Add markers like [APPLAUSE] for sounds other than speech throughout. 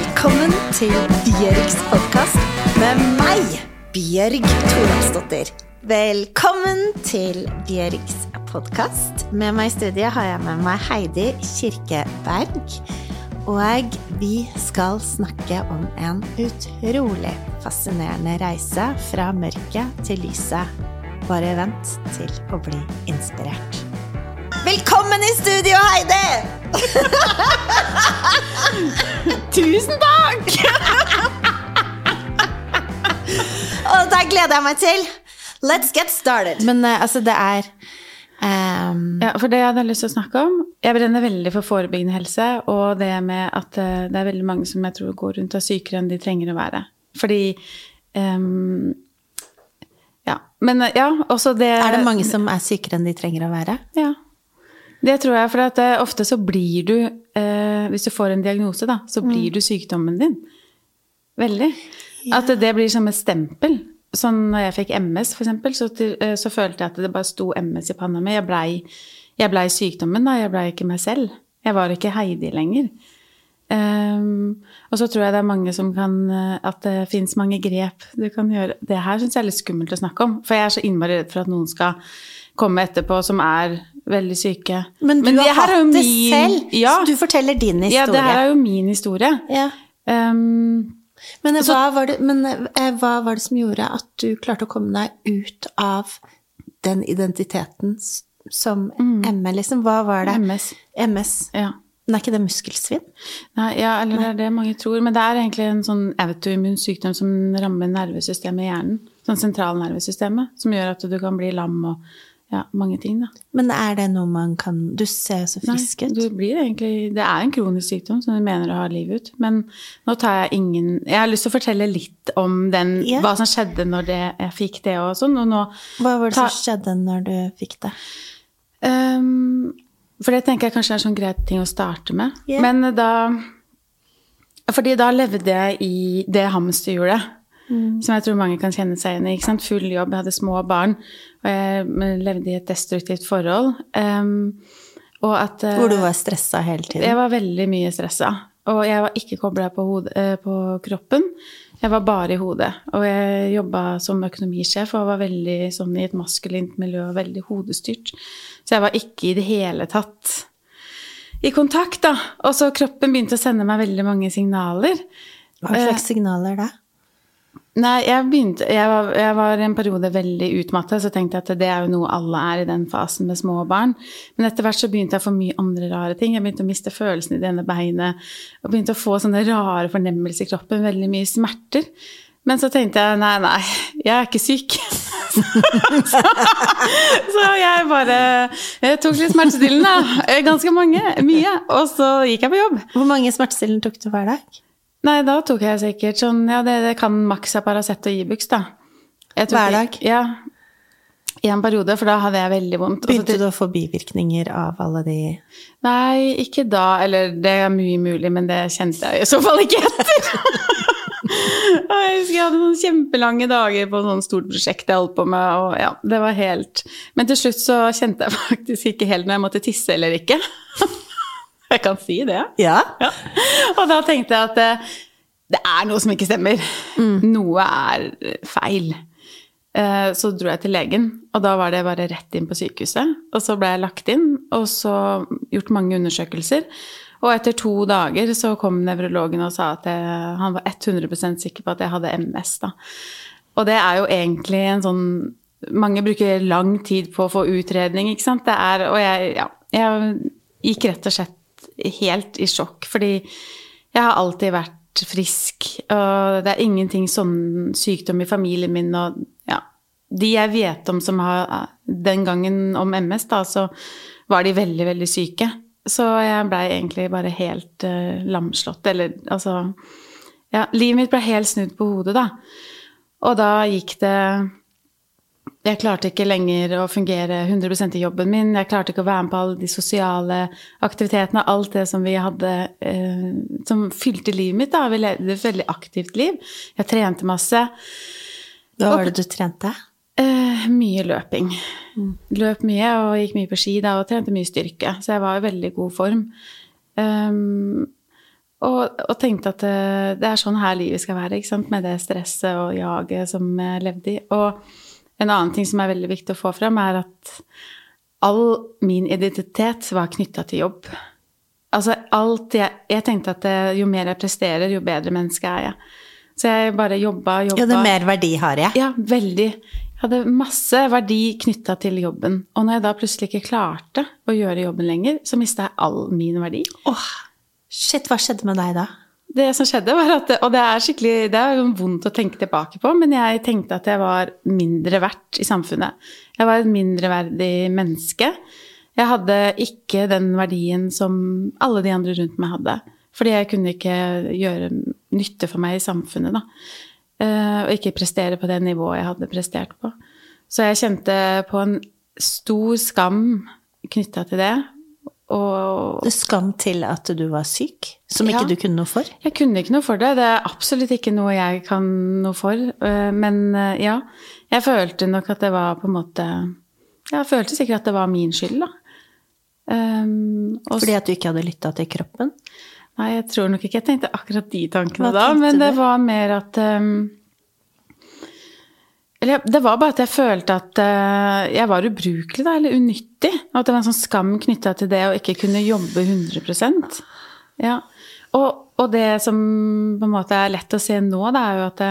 Velkommen til Bjørgs podkast med meg, Bjørg Thoralsdottir. Velkommen til Bjørgs podkast. Med meg i studiet har jeg med meg Heidi Kirkeberg. Og vi skal snakke om en utrolig fascinerende reise fra mørket til lyset. Bare vent til å bli inspirert. Velkommen i studio, Heidi! Tusen takk! [LAUGHS] Og det gleder jeg meg til. Let's get started. Men uh, altså, det er um... Ja, for det jeg hadde lyst til å snakke om Jeg brenner veldig for forebyggende helse, og det med at uh, det er veldig mange som jeg tror går rundt og er sykere enn de trenger å være. Fordi um, Ja. Men eh, ja, også det Er det mange som er sykere enn de trenger å være? Ja. Det tror jeg, for at eh, ofte så blir du eh, Hvis du får en diagnose, da, så blir du sykdommen din. Veldig. At det blir som et stempel. Sånn når jeg fikk MS, for eksempel, så, til, eh, så følte jeg at det bare sto MS i panna mi. Jeg blei ble sykdommen, da. Jeg blei ikke meg selv. Jeg var ikke Heidi lenger. Um, og så tror jeg det er mange som kan eh, At det fins mange grep du kan gjøre. Det her syns jeg er litt skummelt å snakke om. For jeg er så innmari redd for at noen skal komme etterpå som er veldig syke. Men du Men har hatt det min- selv, Ja, så du forteller din historie. ja, det her er jo min historie. Ja. Um, Men, hva var det, men eh, hva var det som gjorde at du klarte å komme deg ut av den identiteten som som ME, liksom? Hva var det? MS. MS. Ja. Men er ikke det muskelsvinn? Nei, ja, eller det er det mange tror. Men det er egentlig en sånn autoimmun sykdom som rammer nervesystemet i hjernen. Sånn sentralnervesystemet. Som gjør at du kan bli lam og ja, mange ting, da. Men er det noe man kan Du ser så frisk ut. du blir egentlig, det er en kronisk sykdom som du mener å ha livet ut. Men nå tar jeg ingen Jeg har lyst til å fortelle litt om den, Ja. hva som skjedde når det, jeg fikk det og sånn. Og nå Hva var det Ta- som skjedde når du fikk det? Um, For det tenker jeg kanskje er sånn greit ting å starte med. Yeah. Men da Fordi da levde jeg i det hamsterhjulet. Som jeg tror mange kan kjenne seg igjen i. Full jobb, jeg hadde små barn. Og jeg levde i et destruktivt forhold. Um, og at eh, Hvor du var stressa hele tiden? jeg var veldig mye stressa. Og jeg var ikke kobla på, eh, på kroppen. Jeg var bare i hodet. Og jeg jobba som økonomisjef og var veldig sånn i et maskulint miljø og veldig hodestyrt. Så jeg var ikke i det hele tatt i kontakt, da. Og så kroppen begynte å sende meg veldig mange signaler. Hva slags signaler da? Nei, jeg begynte Jeg var, jeg var en periode veldig utmattet, så tenkte jeg at det er jo noe alle er i den fasen med små barn. Men etter hvert så begynte jeg å få mye andre rare ting. Jeg begynte å miste følelsen i det ene beinet. Og begynte å få sånne rare fornemmelser i kroppen. Veldig mye smerter. Men så tenkte jeg nei, nei, jeg er ikke syk. så, [LAUGHS] så jeg bare jeg tok litt smertestillende. da. Ganske mange. Mye. Og så gikk jeg på jobb. Hvor mange smertestillende tok du hver dag? Nei, da tok jeg sikkert sånn Ja, det, det kan maks av Paracet og Ibux, da. Hver dag? Ja. I en periode, for da hadde jeg veldig vondt. Begynte du å få bivirkninger av alle de Nei, ikke da. Eller det er mye mulig, men det kjente jeg i så fall ikke etter. [LAUGHS] Og jeg husker jeg hadde noen kjempelange dager på sånn stort prosjekt jeg holdt på med. og ja, det var helt... Men til slutt så kjente jeg [LAUGHS] faktisk ikke helt når jeg måtte tisse eller ikke. [LAUGHS] Jeg kan si det. Ja? Ja. Og da tenkte jeg at eh, det er noe som ikke stemmer. Noe er eh, feil. Eh, Så dro jeg til legen, og da var det bare rett inn på sykehuset. Og så ble jeg lagt inn, og så gjort mange undersøkelser. Og etter to dager så kom nevrologen og sa at jeg, han var 100% sikker på at jeg hadde MS. Da. Og det er jo egentlig en sånn Mange bruker lang tid på å få utredning, ikke sant. Det er, og jeg, ja, jeg gikk rett og slett helt i sjokk, fordi jeg har alltid vært frisk, og det er ingenting sånn sykdom i familien min, og ja, de jeg vet om som har den gangen om MS, da, så var de veldig, veldig syke. Så jeg blei egentlig bare helt uh, lamslått, eller altså Ja, livet mitt ble helt snudd på hodet, da. Og da gikk det jeg klarte ikke lenger å fungere 100% i jobben min. Jeg klarte ikke å være med på alle de sosiale aktivitetene, alt det som vi hadde eh, som fylte livet mitt. Da. Vi levde et veldig aktivt liv. Jeg trente masse. Hva var det du trente? Eh, mye løping. Løp mye og gikk mye på ski da, og trente mye styrke. Så jeg var i veldig god form. Um, og, og tenkte at det, det, er sånn her livet skal være, ikke sant? med det stresset og jaget som jeg levde i. Og en annen ting som er veldig viktig å få fram, er at all min identitet var knytta til jobb. Altså alt jeg, jeg tenkte at det, jo mer jeg presterer, jo bedre menneske er jeg. Så jeg bare jobba, jobba. Jo, det mer verdi har jeg. Ja, veldig. Jeg hadde masse verdi knytta til jobben. Og når jeg da plutselig ikke klarte å gjøre jobben lenger, så mista jeg all min verdi. Åh, shit, hva skjedde med deg da? Det som skjedde, var at Og det er skikkelig Det er vondt å tenke tilbake på, men jeg tenkte at jeg var mindre verdt i samfunnet. Jeg var et mindreverdig menneske. Jeg hadde ikke den verdien som alle de andre rundt meg hadde. Fordi jeg kunne ikke gjøre nytte for meg i samfunnet, da. Eh, og ikke prestere på det nivået jeg hadde prestert på. Så jeg kjente på en stor skam knytta til det. Og Skam til at du var syk? Som ikke ja, du kunne noe for? Jeg kunne ikke noe for det. Det er absolutt ikke noe jeg kan noe for. Eh, men eh, ja, jeg følte nok at det var på en måte Jeg følte sikkert at det var min skyld, da. Um, Fordi at du ikke hadde lytta til kroppen? Nei, jeg tror nok ikke jeg tenkte akkurat de tankene da, men det var mer at um, Eller det var bare at jeg følte at uh, jeg var ubrukelig, da, eller unyttig. At det var en sånn skam knytta til det å ikke kunne jobbe 100% Ja. Og, og, det som på en måte er lett å se nå, det er jo at det,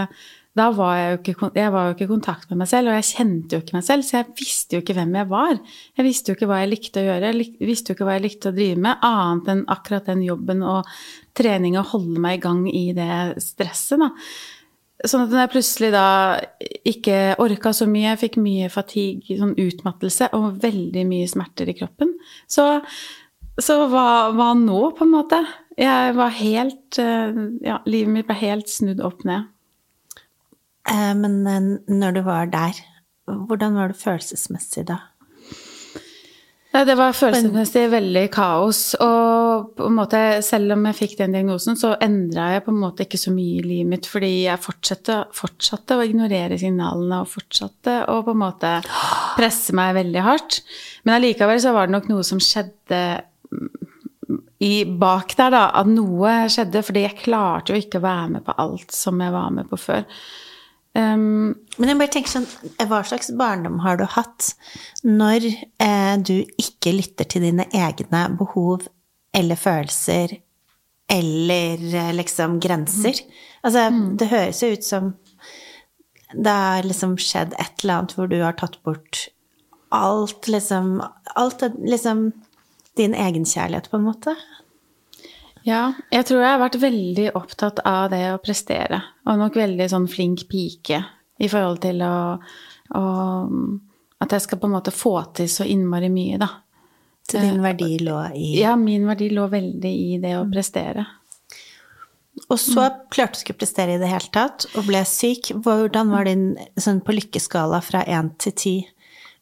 da var jeg jo ikke, jeg var jo ikke i kontakt med meg selv, og jeg kjente jo ikke meg selv, så jeg visste jo ikke hvem jeg var. Jeg visste jo ikke hva jeg likte å gjøre, jeg visste jo ikke hva jeg likte å drive med, annet enn akkurat den jobben og trening og holde meg i gang i det stresset, da. Sånn at når jeg plutselig da ikke orka så mye, jeg fikk mye fatigue, sånn utmattelse og veldig mye smerter i kroppen, så, så hva, hva nå, på en måte? Jeg var helt eh, Ja, livet mitt ble helt snudd opp ned. Eh, men eh, når du var der, hvordan var det følelsesmessig da? Ja, det var følelsesmessig veldig kaos. Og på en måte, selv om jeg fikk den diagnosen, så endra jeg på en måte ikke så mye i livet mitt, fordi jeg fortsatte, fortsatte å ignorere signalene og fortsatte å på en måte presse meg veldig hardt. Men allikevel så var det nok noe som skjedde i, bak der, da. At noe skjedde, fordi jeg klarte jo ikke å være med på alt som jeg var med på før. Um, Men jeg bare tenker sånn, hva slags barndom har du hatt når eh, du ikke lytter til dine egne behov eller følelser eller eh, liksom grenser? Altså, mm. det høres jo ut som det har liksom skjedd et eller annet hvor du har tatt bort alt, liksom Alt liksom din egenkjærlighet, på en måte. Ja, jeg tror jeg har vært veldig opptatt av det å prestere. Og nok veldig sånn flink pike i forhold til å, å At jeg skal på en måte få til så innmari mye, da. Så din verdi lå i Ja, min verdi lå veldig i det å prestere. Og så klarte du ikke å prestere i det hele tatt, og ble syk. Hvordan var din sånn på lykkeskala fra én til ti?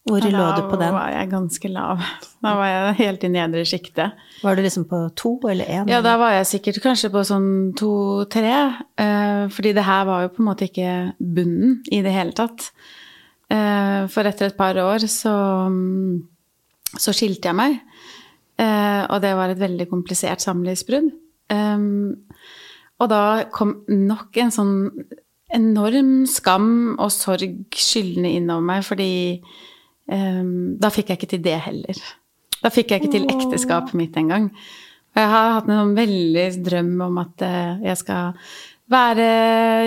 Hvor lå du på den? Da var jeg ganske lav. Da var jeg helt i nedre sjiktet. Var du liksom på to eller én? Ja, da var jeg sikkert kanskje på sånn to-tre. Eh, fordi det her var jo på en måte ikke bunnen i det hele tatt. Eh, for etter et par år så, så skilte jeg meg. Eh, og det var et veldig komplisert samlivsbrudd. Og da kom nok en sånn enorm skam og sorg skyldende innover meg fordi da fikk jeg ikke til det heller. Da fikk jeg ikke til ekteskapet mitt engang. Jeg har hatt en sånn veldig drøm om at uh, jeg skal være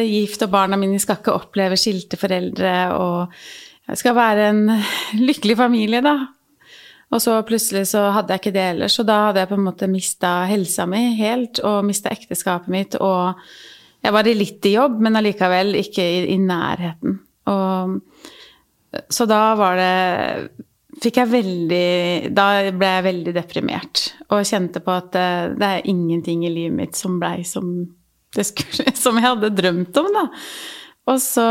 gift, og barna mine skal ikke oppleve skilte foreldre, og jeg skal være en [LAUGHS] lykkelig familie, da. Og så plutselig så hadde jeg ikke det ellers, og da hadde jeg på en måte mista helsa mi helt, og mista ekteskapet mitt, og jeg var litt i jobb, men allikevel ikke i, i nærheten. Og så da var det fikk jeg veldig Da ble jeg veldig deprimert og kjente på at det, det er ingenting i livet mitt som blei som, [LAUGHS] som jeg hadde drømt om, da. Og så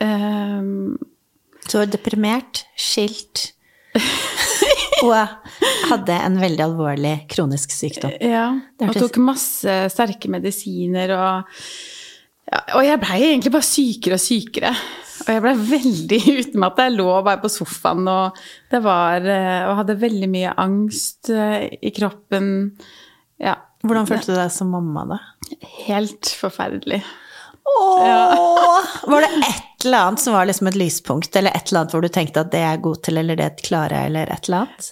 um, Så var deprimert, skilt og hadde en veldig alvorlig kronisk sykdom. Ja, og tok masse sterke medisiner og ja, Og jeg blei egentlig bare sykere og sykere. Og jeg ble veldig [LAUGHS] utmatta. Jeg lå bare på sofaen og, var, eh, og hadde veldig mye angst eh, i kroppen. Ja. Hvordan følte du deg som mamma da? Helt forferdelig. Åh! [LAUGHS] Var det et eller annet som var liksom et lyspunkt, eller et eller annet hvor du tenkte at det er jeg god til, eller det klarer jeg, eller et eller annet?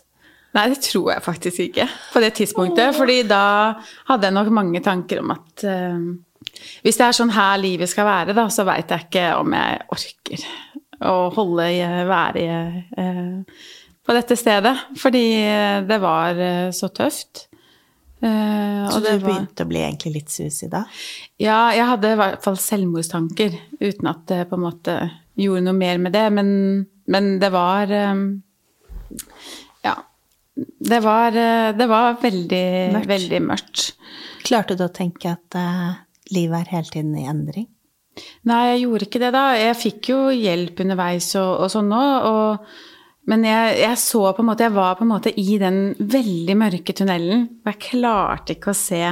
Nei, det tror jeg faktisk ikke på det tidspunktet. Åh. fordi da hadde jeg nok mange tanker om at uh, hvis det er sånn her livet skal være, da, så veit jeg ikke om jeg orker å holde i, være i, uh, på dette stedet. Fordi det var uh, så tøft. Uh, så du var... begynte å bli egentlig litt suicida? Ja, jeg hadde i hvert fall selvmordstanker, uten at det på en måte gjorde noe mer med det. Men, men det var eh, Ja. Det var, eh, det var veldig, mørkt. veldig mørkt. Klarte du å tenke at livet er hele tiden i endring? Nei, jeg gjorde ikke det da. Jeg fikk jo hjelp underveis og, og sånn òg. men jeg, jeg, så på en måte Jeg var på en måte i den veldig mørke tunnelen, og jeg klarte ikke å se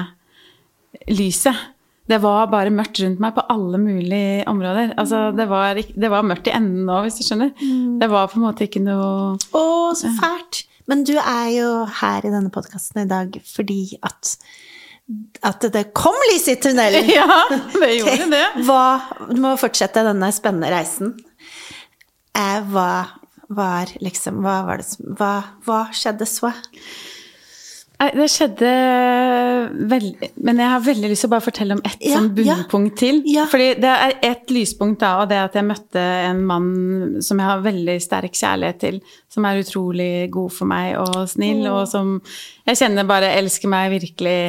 lyset. Det var bare mørkt rundt meg på alle mulige områder. Altså, det, var, det var mørkt i enden òg, hvis du skjønner. Mm. Det var på en måte ikke noe Å, så fælt! Men du er jo her i denne podkasten i dag fordi at at det kom lys i tunnelen. [LAUGHS] Ja, det gjorde det. Hva, du må fortsette denne spennende reisen. Eh, hva var liksom Hva, var det, hva, hva skjedde så? Nei, det skjedde veldig Men jeg har veldig lyst til å bare fortelle om ett ja, sånn bunnpunkt ja, til. Ja. Fordi det er ett lyspunkt da, og det at jeg møtte en mann som jeg har veldig sterk kjærlighet til. Som er utrolig god for meg og snill, mm. og som jeg kjenner bare elsker meg virkelig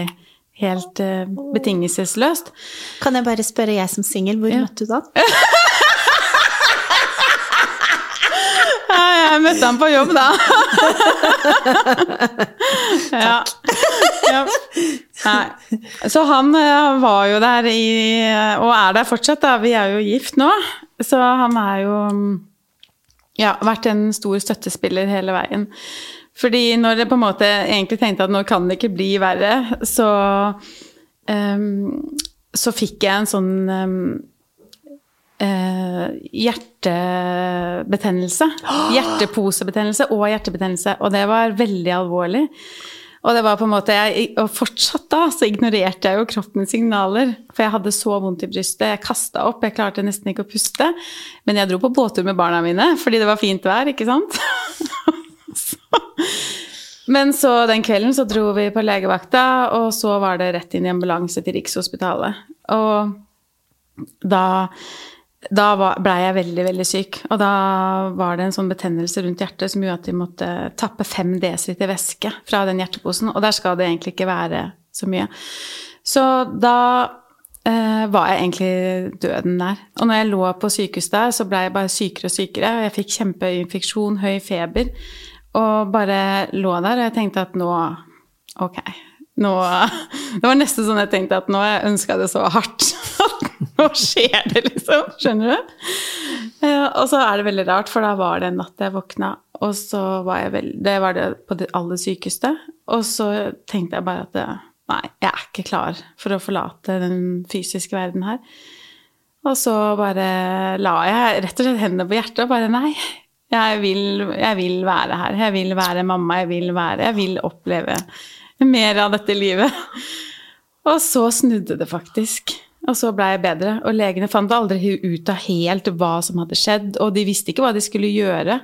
helt uh, betingelsesløst. Kan jeg bare spørre, jeg som singel, hvor møtte du da? [LAUGHS] jeg møtte ham på jobb, da. [LAUGHS] ja. ja. Så han eh, var jo der i Og er der fortsatt, da. Vi er jo gift nå. Så han er jo Ja, vært en stor støttespiller hele veien. Fordi når jeg på en måte egentlig tenkte at nå kan det ikke bli verre, så um, Så fikk jeg en sånn um, uh, hjertebetennelse. [GASPS] Hjerteposebetennelse og hjertebetennelse. Og det var veldig alvorlig. Og det var på en måte, jeg, og fortsatt da så ignorerte jeg jo kroppens signaler. For jeg hadde så vondt i brystet. Jeg kasta opp, jeg klarte nesten ikke å puste. Men jeg dro på båttur med barna mine fordi det var fint vær, ikke sant? [LAUGHS] [LAUGHS] Men så den kvelden så dro vi på legevakta, og så var det rett inn i ambulanse til Rikshospitalet. Og da da blei jeg veldig, veldig syk. Og da var det en sånn betennelse rundt hjertet som gjorde at de måtte tappe fem dl væske fra den hjerteposen. Og der skal det egentlig ikke være så mye. Så da eh, var jeg egentlig døden der. Og når jeg lå på sykehus der, så blei jeg bare sykere og sykere. Og jeg fikk kjempeinfeksjon, høy feber. Og bare lå der, og jeg tenkte at nå Ok. Nå [LAUGHS] Det var nesten sånn jeg tenkte at nå jeg ønska det så hardt [LAUGHS] Nå skjer det, liksom. Skjønner du? Eh, og så er det veldig rart, for da var det en natt jeg våkna, og så var jeg vel Det var det på det aller sykeste. Og så tenkte jeg bare at nei, jeg er ikke klar for å forlate den fysiske verden her. Og så bare la jeg rett og slett hendene på hjertet og bare nei. Jeg vil, jeg vil være her. Jeg vil være mamma. Jeg vil være Jeg vil oppleve mer av dette livet. Og så snudde det faktisk. Og så blei jeg bedre. Og legene fant aldri ut av helt hva som hadde skjedd, og de visste ikke hva de skulle gjøre.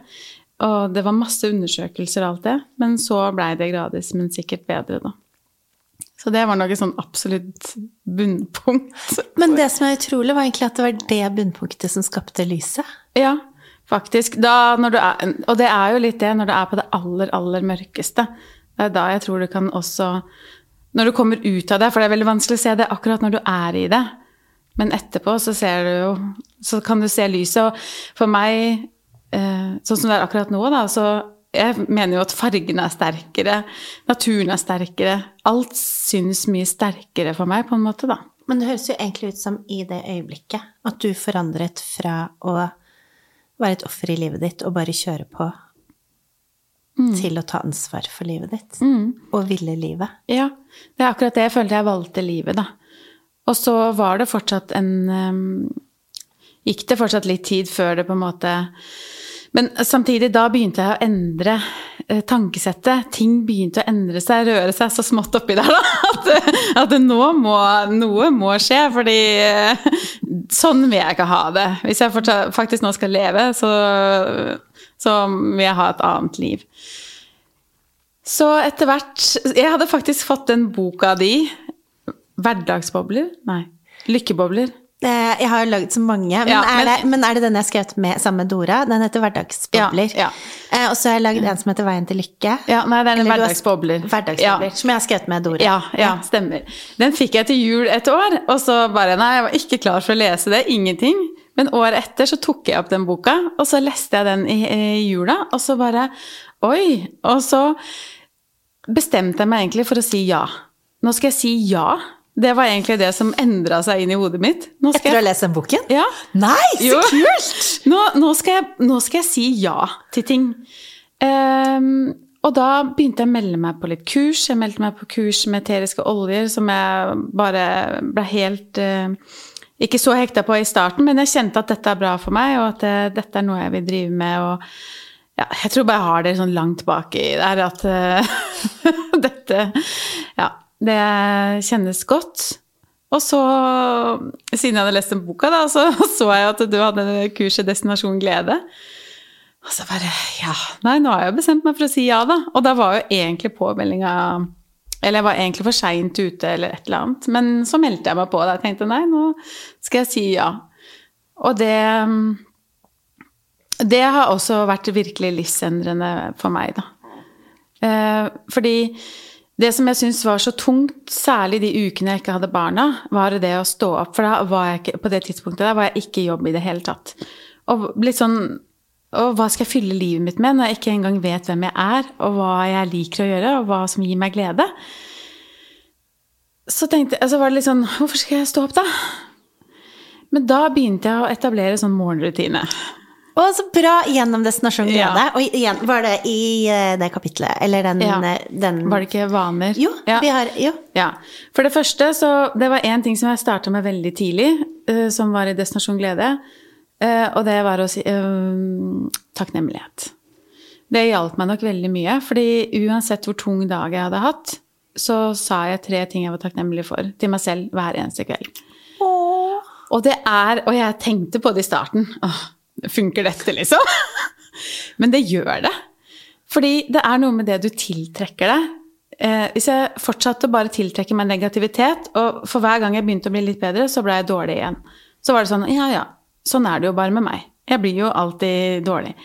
Og det var masse undersøkelser og alt det, men så blei det gradvis, men sikkert bedre, da. Så det var noe sånn absolutt bunnpunkt. Men det som er utrolig, var egentlig at det var det bunnpunktet som skapte lyset. Ja, faktisk. Da, er, og det er jo litt det når du er på det aller, aller mørkeste. Det er da jeg tror du kan også når du kommer ut av det, for det er veldig vanskelig å se det akkurat når du er i det. Men etterpå så ser du jo Så kan du se lyset. Og for meg, eh, sånn som det er akkurat nå, da, så jeg mener jo at fargene er sterkere, naturen er sterkere. Alt synes mye sterkere for meg, på en måte, da. Men det høres jo egentlig ut som i det øyeblikket at du forandret fra å være et offer i livet ditt og bare kjøre på mm. til å ta ansvar for livet ditt. Mm. Og ville livet. Ja. Det er akkurat det jeg følte jeg valgte livet, da. Og så var det fortsatt en um, Gikk det fortsatt litt tid før det på en måte Men samtidig, da begynte jeg å endre eh, tankesettet. Ting begynte å endre seg, røre seg så smått oppi der, da. [LAUGHS] At, at nå må noe må skje. Fordi eh, sånn vil jeg ikke ha det. Hvis jeg faktisk nå skal leve, så, så vil jeg ha et annet liv. Så etter hvert Jeg hadde faktisk fått den boka di. Hverdagsbobler? Nei. Lykkebobler. Eh, Jeg har lagd så mange, men, Ja, er det, men er det den jeg har skrevet med, sammen med Dora? Den heter Hverdagsbobler. Ja, ja. Eh, Og så har jeg lagd en som heter Veien til lykke. Ja, nei, det er en hverdagsbobler. Hverdagsbobler. Som jeg har skrevet med Dora. Ja, ja, stemmer. Den fikk jeg til jul et år, og så bare Nei, jeg var ikke klar for å lese det. Ingenting. Men året etter så tok jeg opp den boka, og så leste jeg den i, i jula, og så bare Oi! Og så bestemte jeg meg egentlig for å si ja. Nå skal jeg si ja. Det var egentlig det som endra seg inn i hodet mitt. Etter å ha lest den boken? ja. Nei, så kult! [LAUGHS] Nå, nå, skal jeg, nå skal jeg si ja til ting. Um, og da begynte jeg å melde meg på litt kurs. Jeg meldte meg på kurs med eteriske oljer, som jeg bare ble helt uh, Ikke så hekta på i starten, men jeg kjente at dette er bra for meg, og at eh, dette er noe jeg vil drive med. og ja, jeg tror bare jeg har det sånn langt baki der at uh, [LAUGHS] dette Ja, det kjennes godt. Og så, siden jeg hadde lest den boka, da, så [LAUGHS] så jeg at du hadde kurset Destinasjon glede. Og så bare Ja, nei, nå har jeg jo bestemt meg for å si ja, da. Og da var jo egentlig påmeldinga Eller jeg var egentlig for seint ute, eller et eller annet. Men så meldte jeg meg på. Da jeg tenkte nei, nå skal jeg si ja. Og det Det har også vært virkelig livsendrende for meg, da. Eh, fordi det som jeg syntes var så tungt, særlig de ukene jeg ikke hadde barna, var det å stå opp. For da var jeg ikke, på det tidspunktet der var jeg ikke i jobb i det hele tatt. Og litt sånn Og hva skal jeg fylle livet mitt med når jeg ikke engang vet hvem jeg er, og hva jeg liker å gjøre, og hva som gir meg glede? Så tenkte jeg, så var det litt sånn Hvorfor skal jeg stå opp, da? Men da begynte jeg å etablere sånn morgenrutine. Å, så bra! Gjennom Destinasjon Ja. glede. Og igjen, var det i eh, det kapitlet? Eller den, Ja. eh, den Var det ikke vaner? Jo, Ja. vi har Jo. Ja. For det første, så det var én ting som jeg starta med veldig tidlig, uh, som var i Destinasjon glede. Uh, og det var å si uh, takknemlighet. Det hjalp meg nok veldig mye, fordi uansett hvor tung dag jeg hadde hatt, så sa jeg tre ting jeg var takknemlig for til meg selv hver eneste kveld. Åh. Og det er Og jeg tenkte på det i starten. Åh, funker dette, liksom? [LAUGHS] Men det gjør det. Fordi det er noe med det du tiltrekker deg. Eh, hvis jeg fortsatte å bare tiltrekke meg negativitet, og for hver gang jeg begynte å bli litt bedre, så ble jeg dårlig igjen. Så var det sånn Ja, ja, sånn er det jo bare med meg. Jeg blir jo alltid dårlig.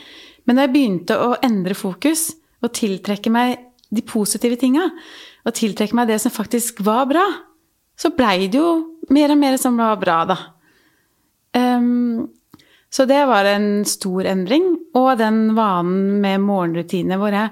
Men da jeg begynte å endre fokus og tiltrekke meg de positive tinga, og tiltrekke meg det som faktisk var bra, så blei det jo mer og mer som var bra, da. Så det var en stor endring. Og den vanen med morgenrutine hvor jeg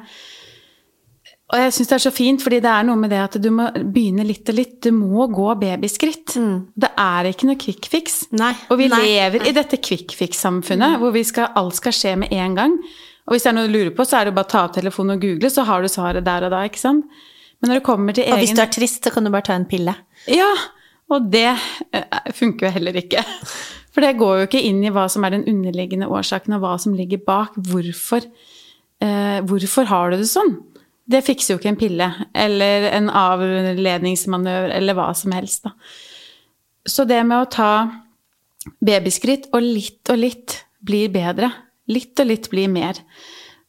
Og jeg syns det er så fint, fordi det er noe med det at du må begynne litt og litt. Du må gå babyskritt. Det er ikke noe quick fix. Nei. Og vi Nei. lever i dette quick fix-samfunnet hvor vi skal, alt skal skje med en gang. Og hvis det er noe du lurer på, så er det bare å ta opp telefonen og google, så har du svaret der og da, ikke sant? Men når det kommer til Og hvis du er trist, så kan du bare ta en pille. ja, og det eh, funker jo heller ikke. For det går jo ikke inn i hva som er den underliggende årsaken, og hva som ligger bak. Hvorfor, eh, hvorfor har du det sånn? Det fikser jo ikke en pille, eller en avledningsmanøver, eller hva som helst. Da. Så det med å ta babyskritt, og litt og litt blir bedre. Litt og litt blir mer.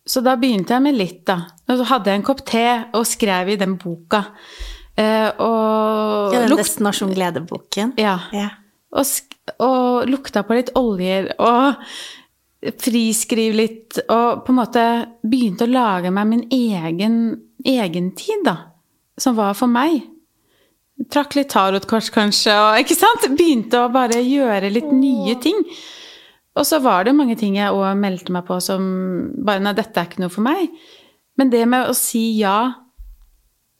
Så da begynte jeg med litt, da. Og så hadde jeg en kopp te og skrev i den boka. Eh, og Ja, den lukt- Destinasjon glede-boken. ja. Ja. Og, og lukta på litt oljer og friskriv litt og på en måte begynte å lage meg min egen egentid, da. Som var for meg. Trakk litt tarotkors, kanskje, og ikke sant? Begynte å bare gjøre litt nye ting. Og så var det mange ting jeg òg meldte meg på som bare Nei, dette er ikke noe for meg. Men det med å si ja,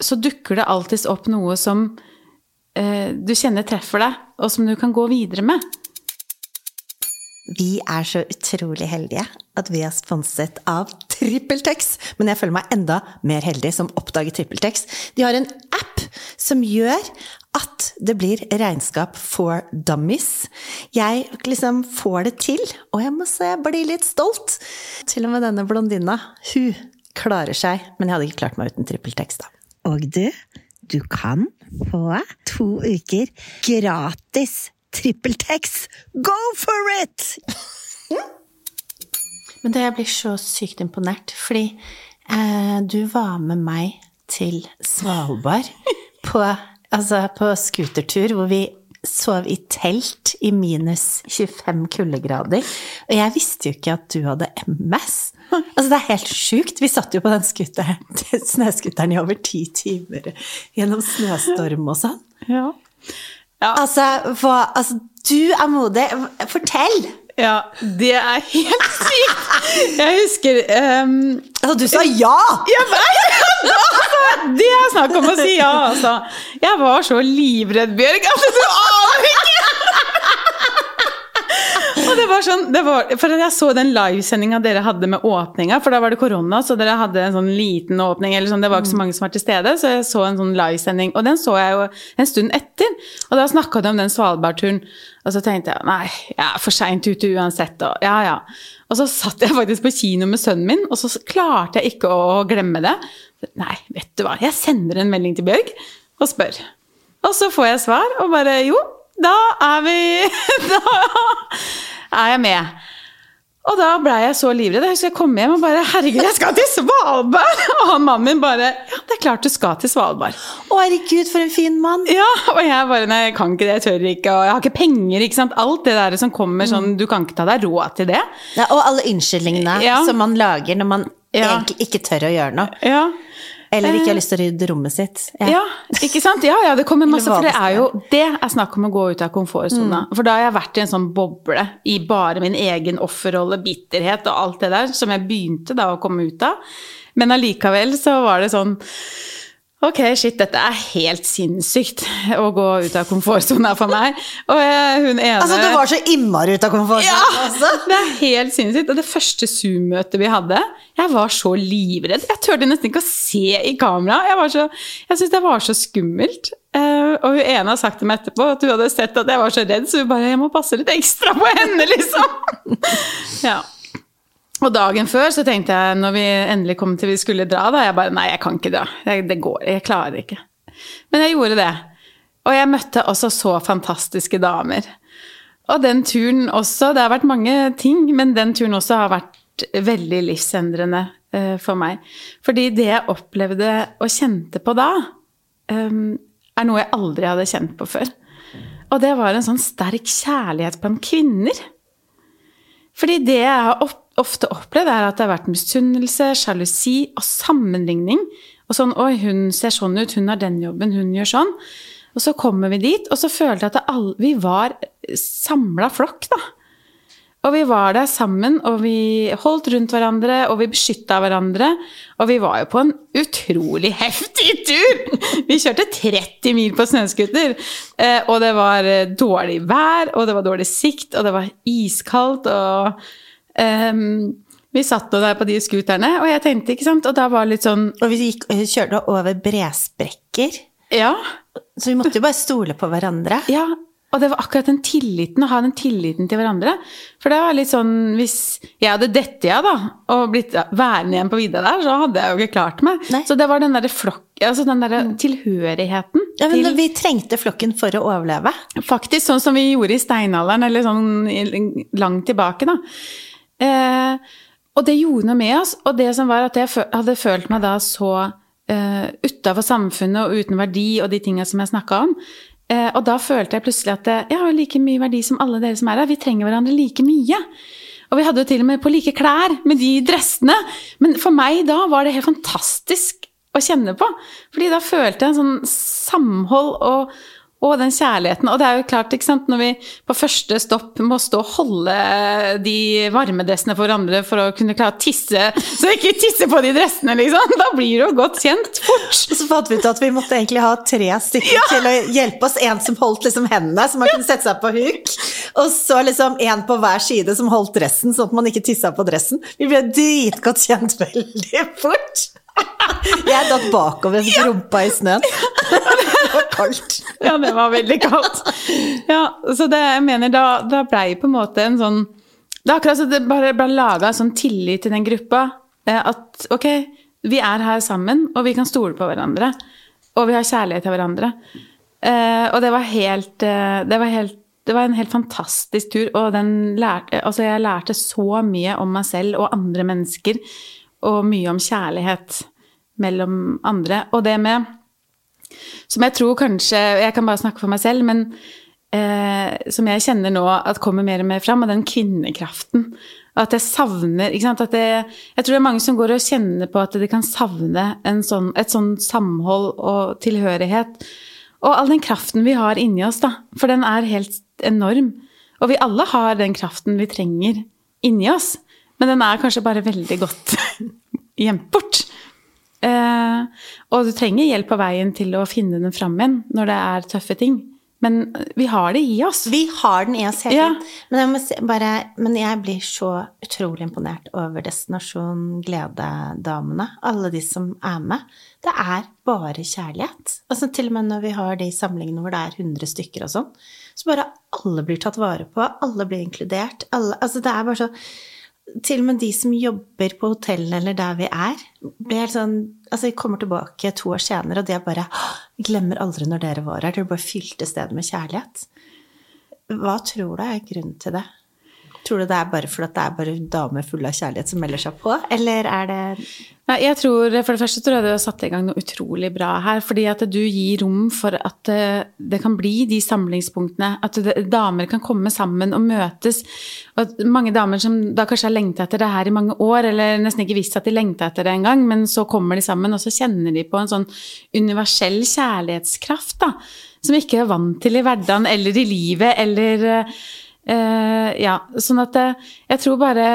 så dukker det alltids opp noe som eh, du kjenner treffer deg, og som du kan gå videre med. Vi er så utrolig heldige at vi er sponset av TrippelTex. Men jeg føler meg enda mer heldig som oppdager TrippelTex. De har en app som gjør at det blir regnskap for dummies. Jeg liksom får det til, og jeg må si jeg blir litt stolt. Til og med denne blondina, hun klarer seg, men jeg hadde ikke klart meg uten TrippelTex, da. Og du, du kan få to uker gratis trippeltekst! Go for it! Men det jeg blir så sykt imponert, fordi eh, du var med meg til Svalbard på, altså på scootertur, hvor vi sov i telt i minus 25 kuldegrader. Og jeg visste jo ikke at du hadde MS. [LAUGHS] Altså, det er helt sjukt. Vi satt jo på den [LAUGHS] snøskuteren i over ti timer gjennom snøstorm og sånn. Ja. ja. Altså, hva Altså, du er modig. Fortell! Ja, det er helt sykt! Jeg husker um, Altså, du sa ja! Jeg vet! Det er snakk om å si ja, altså. Jeg var så livredd, Bjørg, at du aner ikke! Og det var sånn, det var, for Jeg så den livesendinga dere hadde med åpninga, for da var det korona, så dere hadde en sånn liten åpning. eller sånn, Det var ikke så mange som var til stede, så jeg så en sånn livesending. Og den så jeg jo en stund etter. Og da snakka de om den Svalbardturen. Og så tenkte jeg nei, jeg er for seint ute uansett. Og, ja, ja. og så satt jeg faktisk på kino med sønnen min, og så klarte jeg ikke å glemme det. Nei, vet du hva, jeg sender en melding til Bjørg og spør. Og så får jeg svar, og bare jo, da er vi [LAUGHS] Da er jeg med. Og da blei jeg så livredd. Jeg husker jeg kom hjem og bare Herregud, jeg skal til Svalbard! [LAUGHS] Og han mannen min bare Ja, det er klart du skal til Svalbard. Å, herregud, for en fin mann. Ja, og jeg bare Nei, jeg kan ikke det, jeg tør ikke, og jeg har ikke penger, ikke sant. Alt det der som kommer sånn Du kan ikke ta deg råd til det. Ja, og alle unnskyldningene Ja. som man lager når man Ja. egentlig ikke tør å gjøre noe. Ja. Eller ikke har lyst til å rydde rommet sitt. Ja, ikke sant? Ja, ja, det kommer masse, for det er jo Det er snakk om å gå ut av komfortsona. For da har jeg vært i en sånn boble i bare min egen offerrolle, bitterhet og alt det der, som jeg begynte da å komme ut av. Men allikevel så var det sånn Ok, shit, dette er helt sinnssykt å gå ut av komfortsona for meg. Og hun ene Altså, du var så innmari ute av komfortsona? ja, altså. det er helt sinnssykt. Og det første Zoom-møtet vi hadde, jeg var så livredd. Jeg turte nesten ikke å se i kamera. Jeg, var så- jeg syntes det var så skummelt. Eh, og hun ene har sagt til meg etterpå at hun hadde sett at jeg var så redd, så hun bare 'Jeg må passe litt ekstra på henne', liksom. [LAUGHS] ja. Og dagen før så tenkte jeg, når vi endelig kom til vi skulle dra, da, jeg bare Nei, jeg kan ikke dra. Jeg, det går, jeg klarer ikke. Men jeg gjorde det. Og jeg møtte også så fantastiske damer. Og den turen også Det har vært mange ting, men den turen også har vært veldig livsendrende uh, for meg. Fordi det jeg opplevde og kjente på da, um, er noe jeg aldri hadde kjent på før. Og det var en sånn sterk kjærlighet blant kvinner. Fordi det jeg har opp, ofte opplevd, er at det har vært misunnelse, sjalusi og sammenligning. Og sånn Oi, hun ser sånn ut, hun har den jobben, hun gjør sånn. Og så kommer vi dit, og så følte jeg at det all, vi var samla flokk, da. Og vi var der sammen, og vi holdt rundt hverandre, og vi beskytta hverandre. Og vi var jo på en utrolig heftig tur! [LAUGHS] Vi kjørte 30 mil på snøscooter. Eh, og det var eh, dårlig vær, og det var dårlig sikt, og det var iskaldt, og ehm, Vi satt nå der på de scooterne, og jeg tenkte, ikke sant Og da var det litt sånn Og vi gikk, kjørte over bresprekker, Ja. så vi måtte jo bare stole på hverandre. [LAUGHS] Ja, og det var akkurat den tilliten, å ha den tilliten til hverandre. For det var litt sånn, hvis jeg hadde dette ja da, og blitt værende igjen på vidda der, så hadde jeg jo ikke klart meg. Nei. Så det var den derre flokk, altså den derre tilhørigheten Ja, men til Vi trengte flokken for å overleve. Faktisk sånn som vi gjorde i steinalderen, eller sånn langt tilbake, da. Eh, og det gjorde noe med oss. Og det som var at jeg hadde følt meg da så eh, utafor samfunnet og uten verdi og de tinga som jeg snakka om. Eh, og da følte jeg plutselig at eh, jeg har jo like mye verdi som alle dere som er her. Vi trenger hverandre like mye. Og vi hadde jo til og med på like klær med de dressene. Men for meg da var det helt fantastisk å kjenne på. Fordi da følte jeg en sånn samhold og, og den kjærligheten. Og det er jo klart, ikke sant, når vi på første stopp må stå og holde de varmedressene for hverandre for å kunne klare å tisse, så ikke tisse på de dressene, liksom. Da blir det jo godt kjent fort. Og så fant vi ut at vi måtte egentlig ha tre stykker til å hjelpe oss. En som holdt liksom hendene, så man kunne sette seg på huk. Og så liksom en på hver side som holdt dressen, sånn at man ikke tissa på dressen. Vi ble dritgodt kjent veldig fort. Jeg datt bakover med rumpa i snøen. Det var kaldt. Ja, det var veldig kaldt. Ja, så det jeg mener, da, da blei på en måte en sånn Det er akkurat som det bare ble laga sånn tillit til den gruppa. eh, At ok, vi er her sammen, og vi kan stole på hverandre. Og vi har kjærlighet til hverandre. Eh, og det var helt eh, Det var helt det var en helt fantastisk tur, og den lærte, altså jeg lærte så mye om meg selv og andre mennesker, og mye om kjærlighet mellom andre. Og det med Som jeg tror kanskje Jeg kan bare snakke for meg selv, men eh, som jeg kjenner nå at kommer mer og mer fram, og den kvinnekraften. At jeg savner ikke sant? At det, Jeg tror det er mange som går og kjenner på at de kan savne sånn, et sånn samhold og tilhørighet. Og all den kraften vi har inni oss, da. For den er helt enorm. Og vi alle har den kraften vi trenger inni oss. Men den er kanskje bare veldig godt [LAUGHS] gjemt bort. Eh, og du trenger hjelp på veien til å finne den fram igjen når det er tøffe ting. Men vi har det i oss. Vi har den i oss hele Ja. tiden. Men, jeg si, bare, men jeg blir så utrolig imponert over Destinasjon Glede-damene. Alle de som er med. Det er bare kjærlighet. Altså Til og med når vi har de samlingene hvor det er 100 stykker og sånn, så bare alle blir tatt vare på. Alle blir inkludert. Alle, altså det er bare så til og med de som jobber på hotellene eller der vi er, blir helt sånn Altså, vi kommer tilbake to år senere, og de er bare «Åh, glemmer aldri når dere var her. Dere bare fylte stedet med kjærlighet. Hva tror du er grunnen til det? Tror du det er bare fordi det er bare damer fulle av kjærlighet som melder seg på, eller er det Nei, jeg tror, For det første tror jeg du har satt i gang noe utrolig bra her. Fordi at du gir rom for at eh, det kan bli de samlingspunktene. At damer kan komme sammen og møtes. Og at mange damer som da kanskje har lengta etter det her i mange år, eller nesten ikke visst at de lengta etter det engang, men så kommer de sammen, og så kjenner de på en sånn universell kjærlighetskraft, da. Som ikke er vant til i hverdagen eller i livet, eller eh, Ja. Sånn at eh, jeg tror bare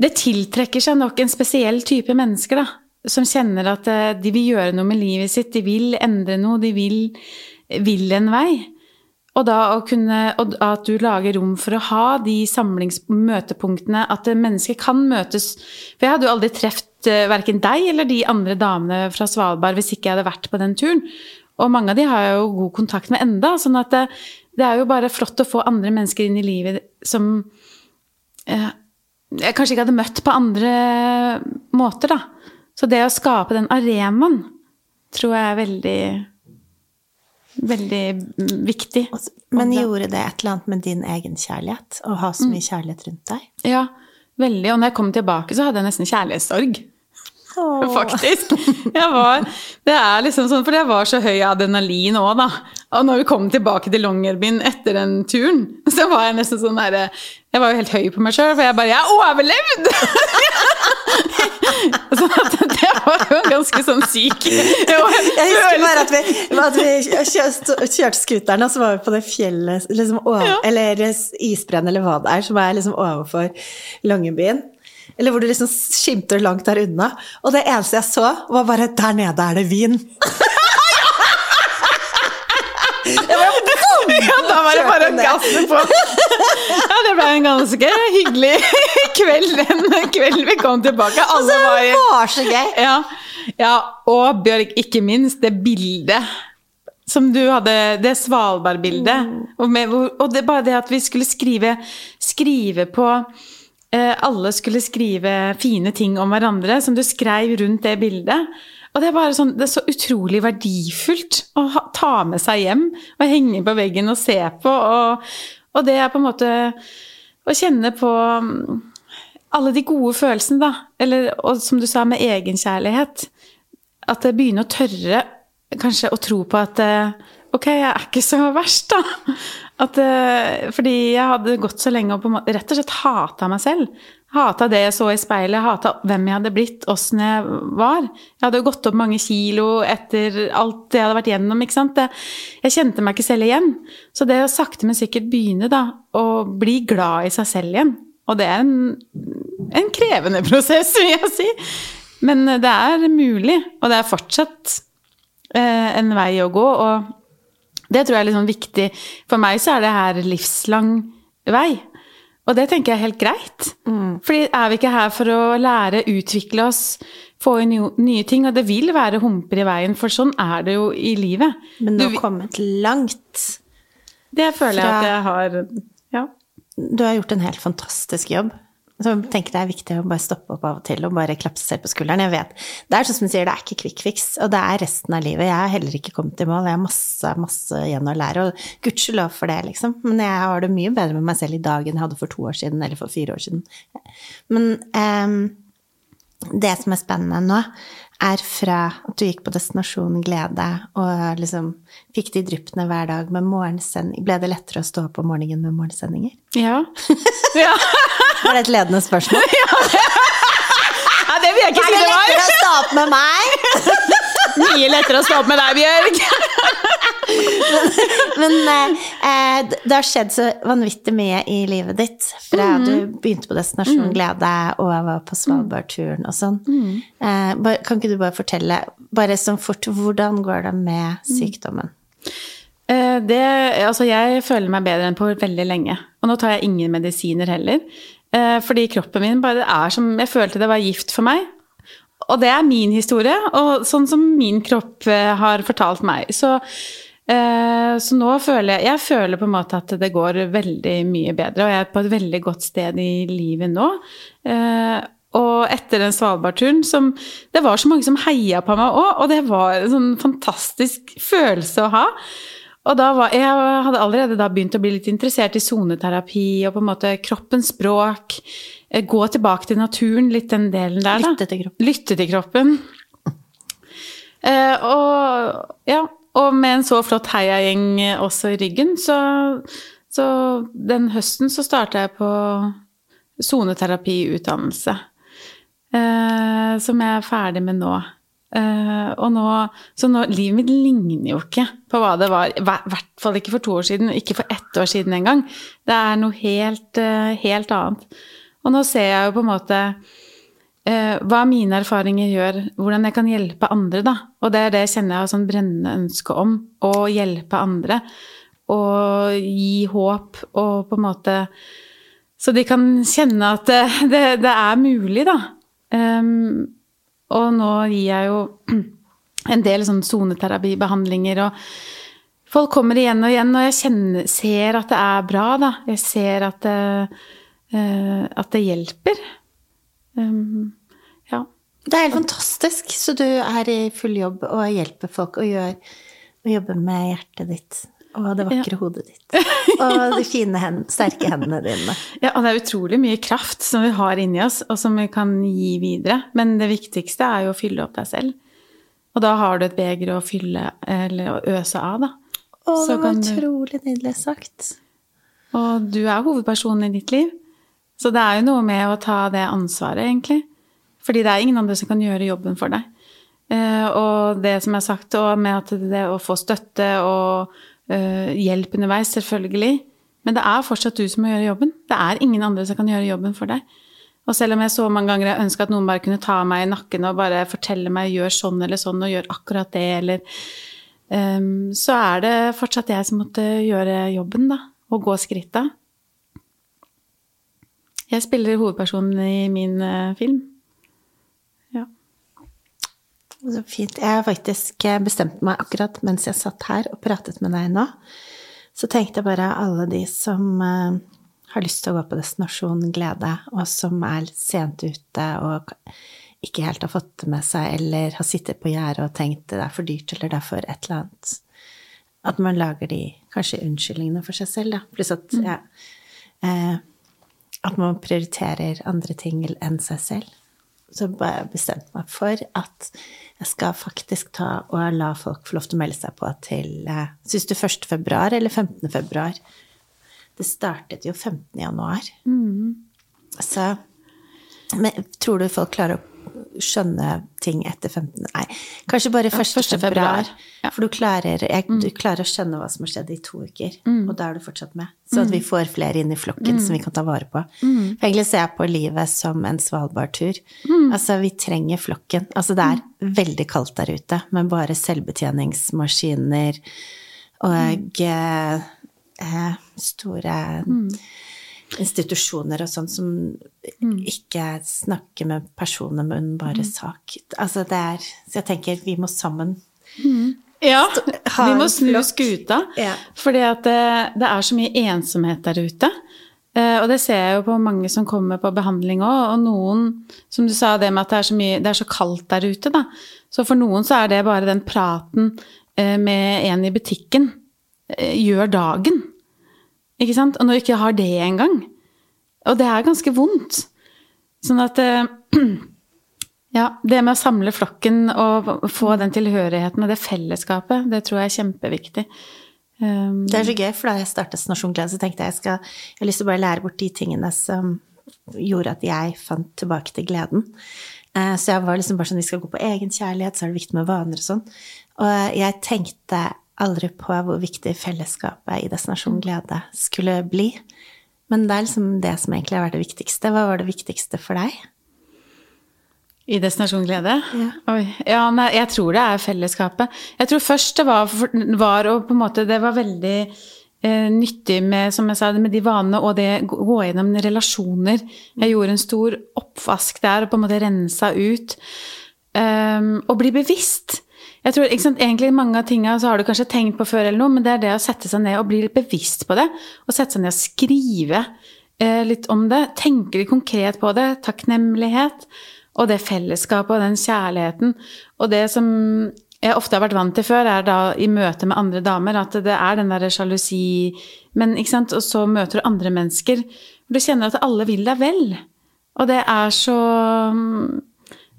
det tiltrekker seg nok en spesiell type mennesker, da. Som kjenner at eh, de vil gjøre noe med livet sitt, de vil endre noe, de vil, vil en vei. Og da å kunne, og at du lager rom for å ha de samlingsmøtepunktene, at mennesker kan møtes. For jeg hadde jo aldri truffet verken deg eller de andre damene fra Svalbard hvis ikke jeg hadde vært på den turen. Og mange av de har jeg jo god kontakt med enda, sånn at det, er jo bare flott å få andre mennesker inn i livet som eh, jeg kanskje ikke hadde møtt på andre måter, da. Så det å skape den arenaen tror jeg er veldig Veldig viktig. Men gjorde det et eller annet med din egen kjærlighet? Å ha så mye kjærlighet rundt deg? Ja, veldig. Og når jeg kom tilbake, så hadde jeg nesten kjærlighetssorg. Åh. [LAUGHS] Faktisk. Jeg var, det er liksom sånn, For jeg var så høy adrenalin òg, da. Og når vi kom tilbake til Longyearbyen etter den turen, [LAUGHS] så var jeg nesten sånn derre Jeg var jo helt høy på meg sjøl, for jeg bare 'Jeg har overlevd!' [LAUGHS] så det var jo ganske sånn syk Jeg [LAUGHS] husker bare at vi, at vi kjørte scooteren, og så var vi på det fjellet liksom, over, Ja. Eller isbreen, eller hva det er, som er liksom overfor Longyearbyen. Eller hvor du liksom skimter langt der unna. Og det eneste jeg så, var bare Der nede er det vin! Ja, da var det bare å gasse på. [LAUGHS] Ja, det ble en ganske hyggelig [LAUGHS] kveld den kvelden vi kom tilbake. Alle Det var i var så gøy! Ja, ja, og Bjørg, ikke minst det bildet som du hadde, det Svalbard-bildet. Og, og det bare det at vi skulle skrive, skrive på eh, Alle skulle skrive fine ting om hverandre, som du skrev rundt det bildet. Og det er sånn, det er så utrolig verdifullt å ha, ta med seg hjem og henge på veggen og se på. Og, og det er på en måte å kjenne på mm, alle de gode følelsene, da. Eller, og som du sa, med egenkjærlighet. At jeg begynner å tørre kanskje å tro på at eh, ok, jeg er ikke så verst, da. At, eh, fordi jeg hadde gått så lenge og rett og slett hata meg selv. Hata det jeg så i speilet, hata hvem jeg hadde blitt, åssen jeg var. Jeg hadde jo gått opp mange kilo etter alt jeg hadde vært gjennom. ikke sant? Jeg kjente meg ikke selv igjen. Så det å sakte, men sikkert begynne da, å bli glad i seg selv igjen Og det er en, en krevende [LAUGHS] prosess, vil jeg si. Men det er mulig, og det er fortsatt eh, en vei å gå. Og det tror jeg er litt sånn viktig. For meg så er det her livslang vei. Og det tenker jeg er helt greit. Fordi er vi ikke her for å lære, utvikle oss, få inn nye ting. Og det vil være humper i veien, for sånn er det jo i livet. Men du har kommet langt. Det føler jeg at jeg har Ja. Du har gjort en helt fantastisk jobb. Så jeg tenker det er viktig å bare stoppe opp av og til og bare klappe seg selv på skulderen. Jeg vet, Det er sånn som du sier, det er ikke quick fix, og det er resten av livet. Jeg har heller ikke kommet i mål. Jeg har masse, masse igjen å lære, og gudskjelov for det, liksom. Men jeg har det mye bedre med meg selv i dag enn jeg hadde for to år siden, eller for fire år siden. Men um, det som er spennende nå, er fra at du gikk på Destinasjon Glede og liksom fikk de dryppene hver dag med morgensending Ble det lettere å stå opp om morgenen med morgensendinger? Ja. [LAUGHS] ja. Var det et ledende spørsmål? [LAUGHS] Ja, det vil jeg ikke Er si det var. det var! lettere å stå opp med meg? [LAUGHS] Mye lettere å stå opp med deg, Bjørg. [LAUGHS] Men men eh, det har skjedd så vanvittig mye i livet ditt fra mm. du begynte på Destinasjon Glede og var på Svalbardturen og sånn. Mm. Eh, kan ikke du bare fortelle, bare sånn fort, hvordan går det med Mhm. sykdommen? Eh, Det, altså jeg føler meg bedre enn på veldig lenge. Og nå tar jeg ingen medisiner heller. Eh, Fordi kroppen min bare er som Jeg følte det var gift for meg. Og det er min historie, og sånn som min kropp eh, har fortalt meg. Så, eh, så nå føler jeg Jeg føler på en måte at det går veldig mye bedre, og jeg er på et veldig godt sted i livet nå. Og etter den Svalbardturen som Det var så mange som heia på meg òg, og det var en sånn fantastisk følelse å ha. Og da var, jeg hadde allerede da begynt å bli litt interessert i soneterapi og på en måte kroppens språk. eh, Gå tilbake til naturen, litt den delen der. Da. Lytte til kroppen. Lytte til kroppen. Eh, og, ja, og med en så flott heiagjeng også i ryggen, så, så den høsten så starta jeg på soneterapiutdannelse. Eh, som jeg er ferdig med nå. Eh, og nå, så nå, livet mitt ligner jo ikke på hva det var. I hvert fall ikke for to år siden, ikke for ett år siden engang. Det er noe helt, uh, helt annet. Og nå ser jeg jo på en måte uh, hva mine erfaringer gjør, hvordan jeg kan hjelpe andre, da. Og det er det jeg kjenner jeg har sånn brennende ønske om. Å hjelpe andre. Og gi håp og på en måte Så de kan kjenne at det, [LAUGHS] det, det er mulig, da. Um, og nå gir jeg jo [CLEARS THROAT] en del sånn soneterapibehandlinger, og folk kommer igjen og igjen, og jeg kjenner, ser at det er bra, da. Jeg ser at det, eh, at det hjelper. Um, ja. Det er helt fantastisk. Så du er i full jobb og hjelper folk og, gjør, og jobber med hjertet ditt og det vakre hodet ditt. Og de fine hendene, sterke hendene dine. ja, og det er utrolig mye kraft som vi har inni oss, og som vi kan gi videre. Men det viktigste er jo å fylle opp deg selv. Og da har du et beger å fylle, eller å øse av, da. Å, det var utrolig nydelig sagt. Og du er hovedpersonen i ditt liv. Så det er jo noe med å ta det ansvaret, egentlig. Fordi det er ingen andre som kan gjøre jobben for deg. Eh, og det som er sagt, og med at det å få støtte og eh, hjelp underveis, selvfølgelig. Men det er fortsatt du som må gjøre jobben. Det er ingen andre som kan gjøre jobben for deg. Og selv om jeg så mange ganger jeg ønska at noen bare kunne ta meg i nakken og bare fortelle meg gjør sånn eller sånn og gjør akkurat det, eller um, Så er det fortsatt jeg som måtte gjøre jobben, da. Og gå skritta. Jeg spiller hovedpersonen i min uh, film. Så fint. Jeg har faktisk bestemt meg akkurat mens jeg satt her og pratet med deg nå. Så tenkte jeg bare alle de som eh, har lyst til å gå på Destinasjon Glede, og som er sent ute og ikke helt har fått det med seg, eller har sittet på gjerdet og tenkt det er for dyrt, eller det er for et eller annet. At man lager de kanskje unnskyldningene for seg selv, da. Pluss at ja, eh, at man prioriterer andre ting enn seg selv. Så bestemte jeg meg for at jeg skal faktisk ta og la folk få lov til å melde seg på til eh, Syns du 1. februar eller 15. februar? Det startet jo 15. januar. Så men tror du folk klarer å skjønne ting etter 15. Nei, kanskje bare 1. 1. februar. ja. For du klarer, jeg, du klarer å skjønne hva som har skjedd i to uker, og da er du fortsatt med. Så at vi får flere inn i flokken som vi kan ta vare på. For egentlig ser jeg på livet som en Svalbard-tur. Altså, vi trenger flokken. Altså, det er veldig kaldt der ute, men bare selvbetjeningsmaskiner og eh, store institusjoner og sånn som ikke snakker med personer, men bare sak. Altså det er Så jeg tenker vi må sammen Ja, ha vi må snu skuta. Ja. Fordi at det, det er så mye ensomhet der ute. Eh, og det ser jeg jo på mange som kommer på behandling òg. Og noen, som du sa, det med at det er så, mye, det er så kaldt der ute, da. Så for noen så er det bare den praten eh, med en i butikken eh, gjør dagen. Ikke sant? Og når du ikke har det engang. Og det er ganske vondt. Sånn at eh, [CLEARS THROAT] Ja, det med å samle flokken og få den tilhørigheten og det fellesskapet, det tror jeg er kjempeviktig. Um, Det er så gøy, for da jeg startet Nasjon Glede, så tenkte jeg jeg skal Jeg har lyst til å bare lære bort de tingene som gjorde at jeg fant tilbake til gleden. Eh, Så jeg var liksom bare sånn Vi skal gå på egenkjærlighet, så er det viktig med vaner og sånn. Og jeg tenkte aldri på hvor viktig fellesskapet i Destinasjon Glede skulle bli. Men det er liksom det som egentlig har vært det viktigste. Hva var det viktigste for deg? I Destinasjon Glede? Ja. Oi. Ja, nei, jeg tror det er fellesskapet. Jeg tror først det var, var og på en måte Det var veldig eh, nyttig med, som jeg sa, med de vanene og det gå gjennom relasjoner. Jeg gjorde en stor oppvask der og på en måte rensa ut. Um, og bli bevisst. Jeg tror, ikke sant, egentlig Mange av tinga så har du kanskje tenkt på før, eller noe, men det er det å sette seg ned og bli litt bevisst på det. Og sette seg ned og skrive eh, litt om det. Tenke litt konkret på det. Takknemlighet. Og det fellesskapet og den kjærligheten. Og det som jeg ofte har vært vant til før, er da i møte med andre damer at det er den derre sjalusi Men ikke sant, og så møter du andre mennesker du kjenner at alle vil deg vel. Og det er så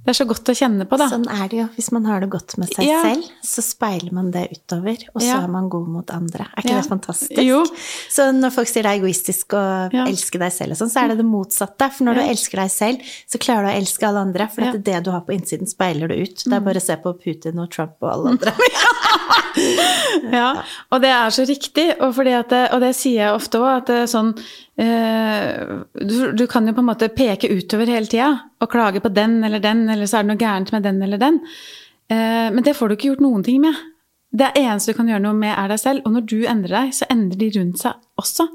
Det er så godt å kjenne på, da. Sånn er det jo. Hvis man har det godt med seg Ja. selv, så speiler man det utover, og så Ja. er man god mot andre. Er ikke Ja. det fantastisk? Jo. Så når folk sier det er egoistisk å elske deg selv og sånn, så er det det motsatte. For når du elsker deg selv, så klarer du å elske alle andre. For at det du har på innsiden, speiler du ut. Det er bare å se på Putin og Trump og alle andre. [LAUGHS] [LAUGHS] Ja, og det er så riktig, og, det, og det sier jeg ofte òg, at det er sånn du, du kan jo på en måte peke utover hele tida og klage på den eller den, eller så er det noe gærent med den eller den. Eh, men det får du ikke gjort noen ting med. Det eneste du kan gjøre noe med, er deg selv. Og når du endrer deg, så endrer de rundt seg også.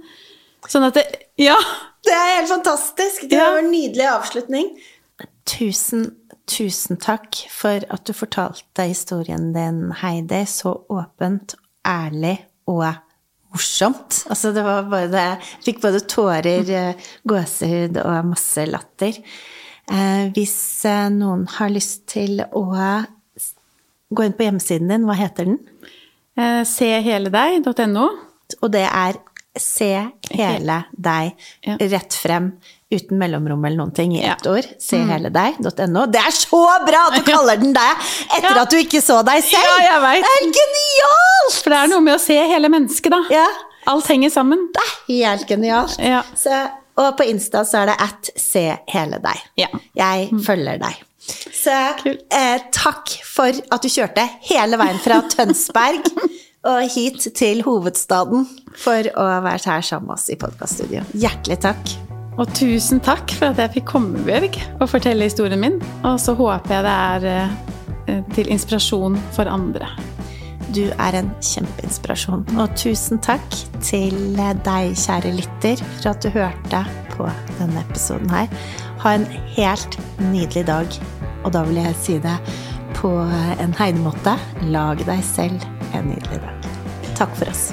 Sånn at det Ja! Det er helt fantastisk! Det var en nydelig avslutning. Tusen, tusen takk for at du fortalte historien din, Heidi, så åpent, ærlig og morsomt. Altså, det var bare det Jeg fikk både tårer, eh, gåsehud og masse latter. Eh, hvis eh, noen har lyst til å gå inn på hjemmesiden din, hva heter den? Eh, seheledeg.no. Og det er Se hele deg Ja. rett frem, uten mellomrom eller noen ting, i Ja. ett ord. Seheledeg.no. Det er så bra at du [LAUGHS] kaller den det! Etter Ja. at du ikke så deg selv! Ja, jeg vet. Det er genialt! For det er noe med å se hele mennesket, da. Ja, Alt henger sammen. det er helt genialt. Ja. Så, og på Insta så er det at se hele deg. Ja. Jeg følger deg. Så eh, takk for at du kjørte hele veien fra [LAUGHS] Tønsberg og hit til hovedstaden for å ha vært her sammen med oss i podkaststudio. Hjertelig takk. Og tusen takk for at jeg fikk komme, Bjørg, og fortelle historien min. Og så håper jeg det er eh, til inspirasjon for andre. Du er en kjempeinspirasjon. Og tusen takk til deg, kjære lytter, for at du hørte på denne episoden her. Ha en helt nydelig dag. Og da vil jeg si det på en heidemåte. Lag deg selv en nydelig dag. Takk for oss.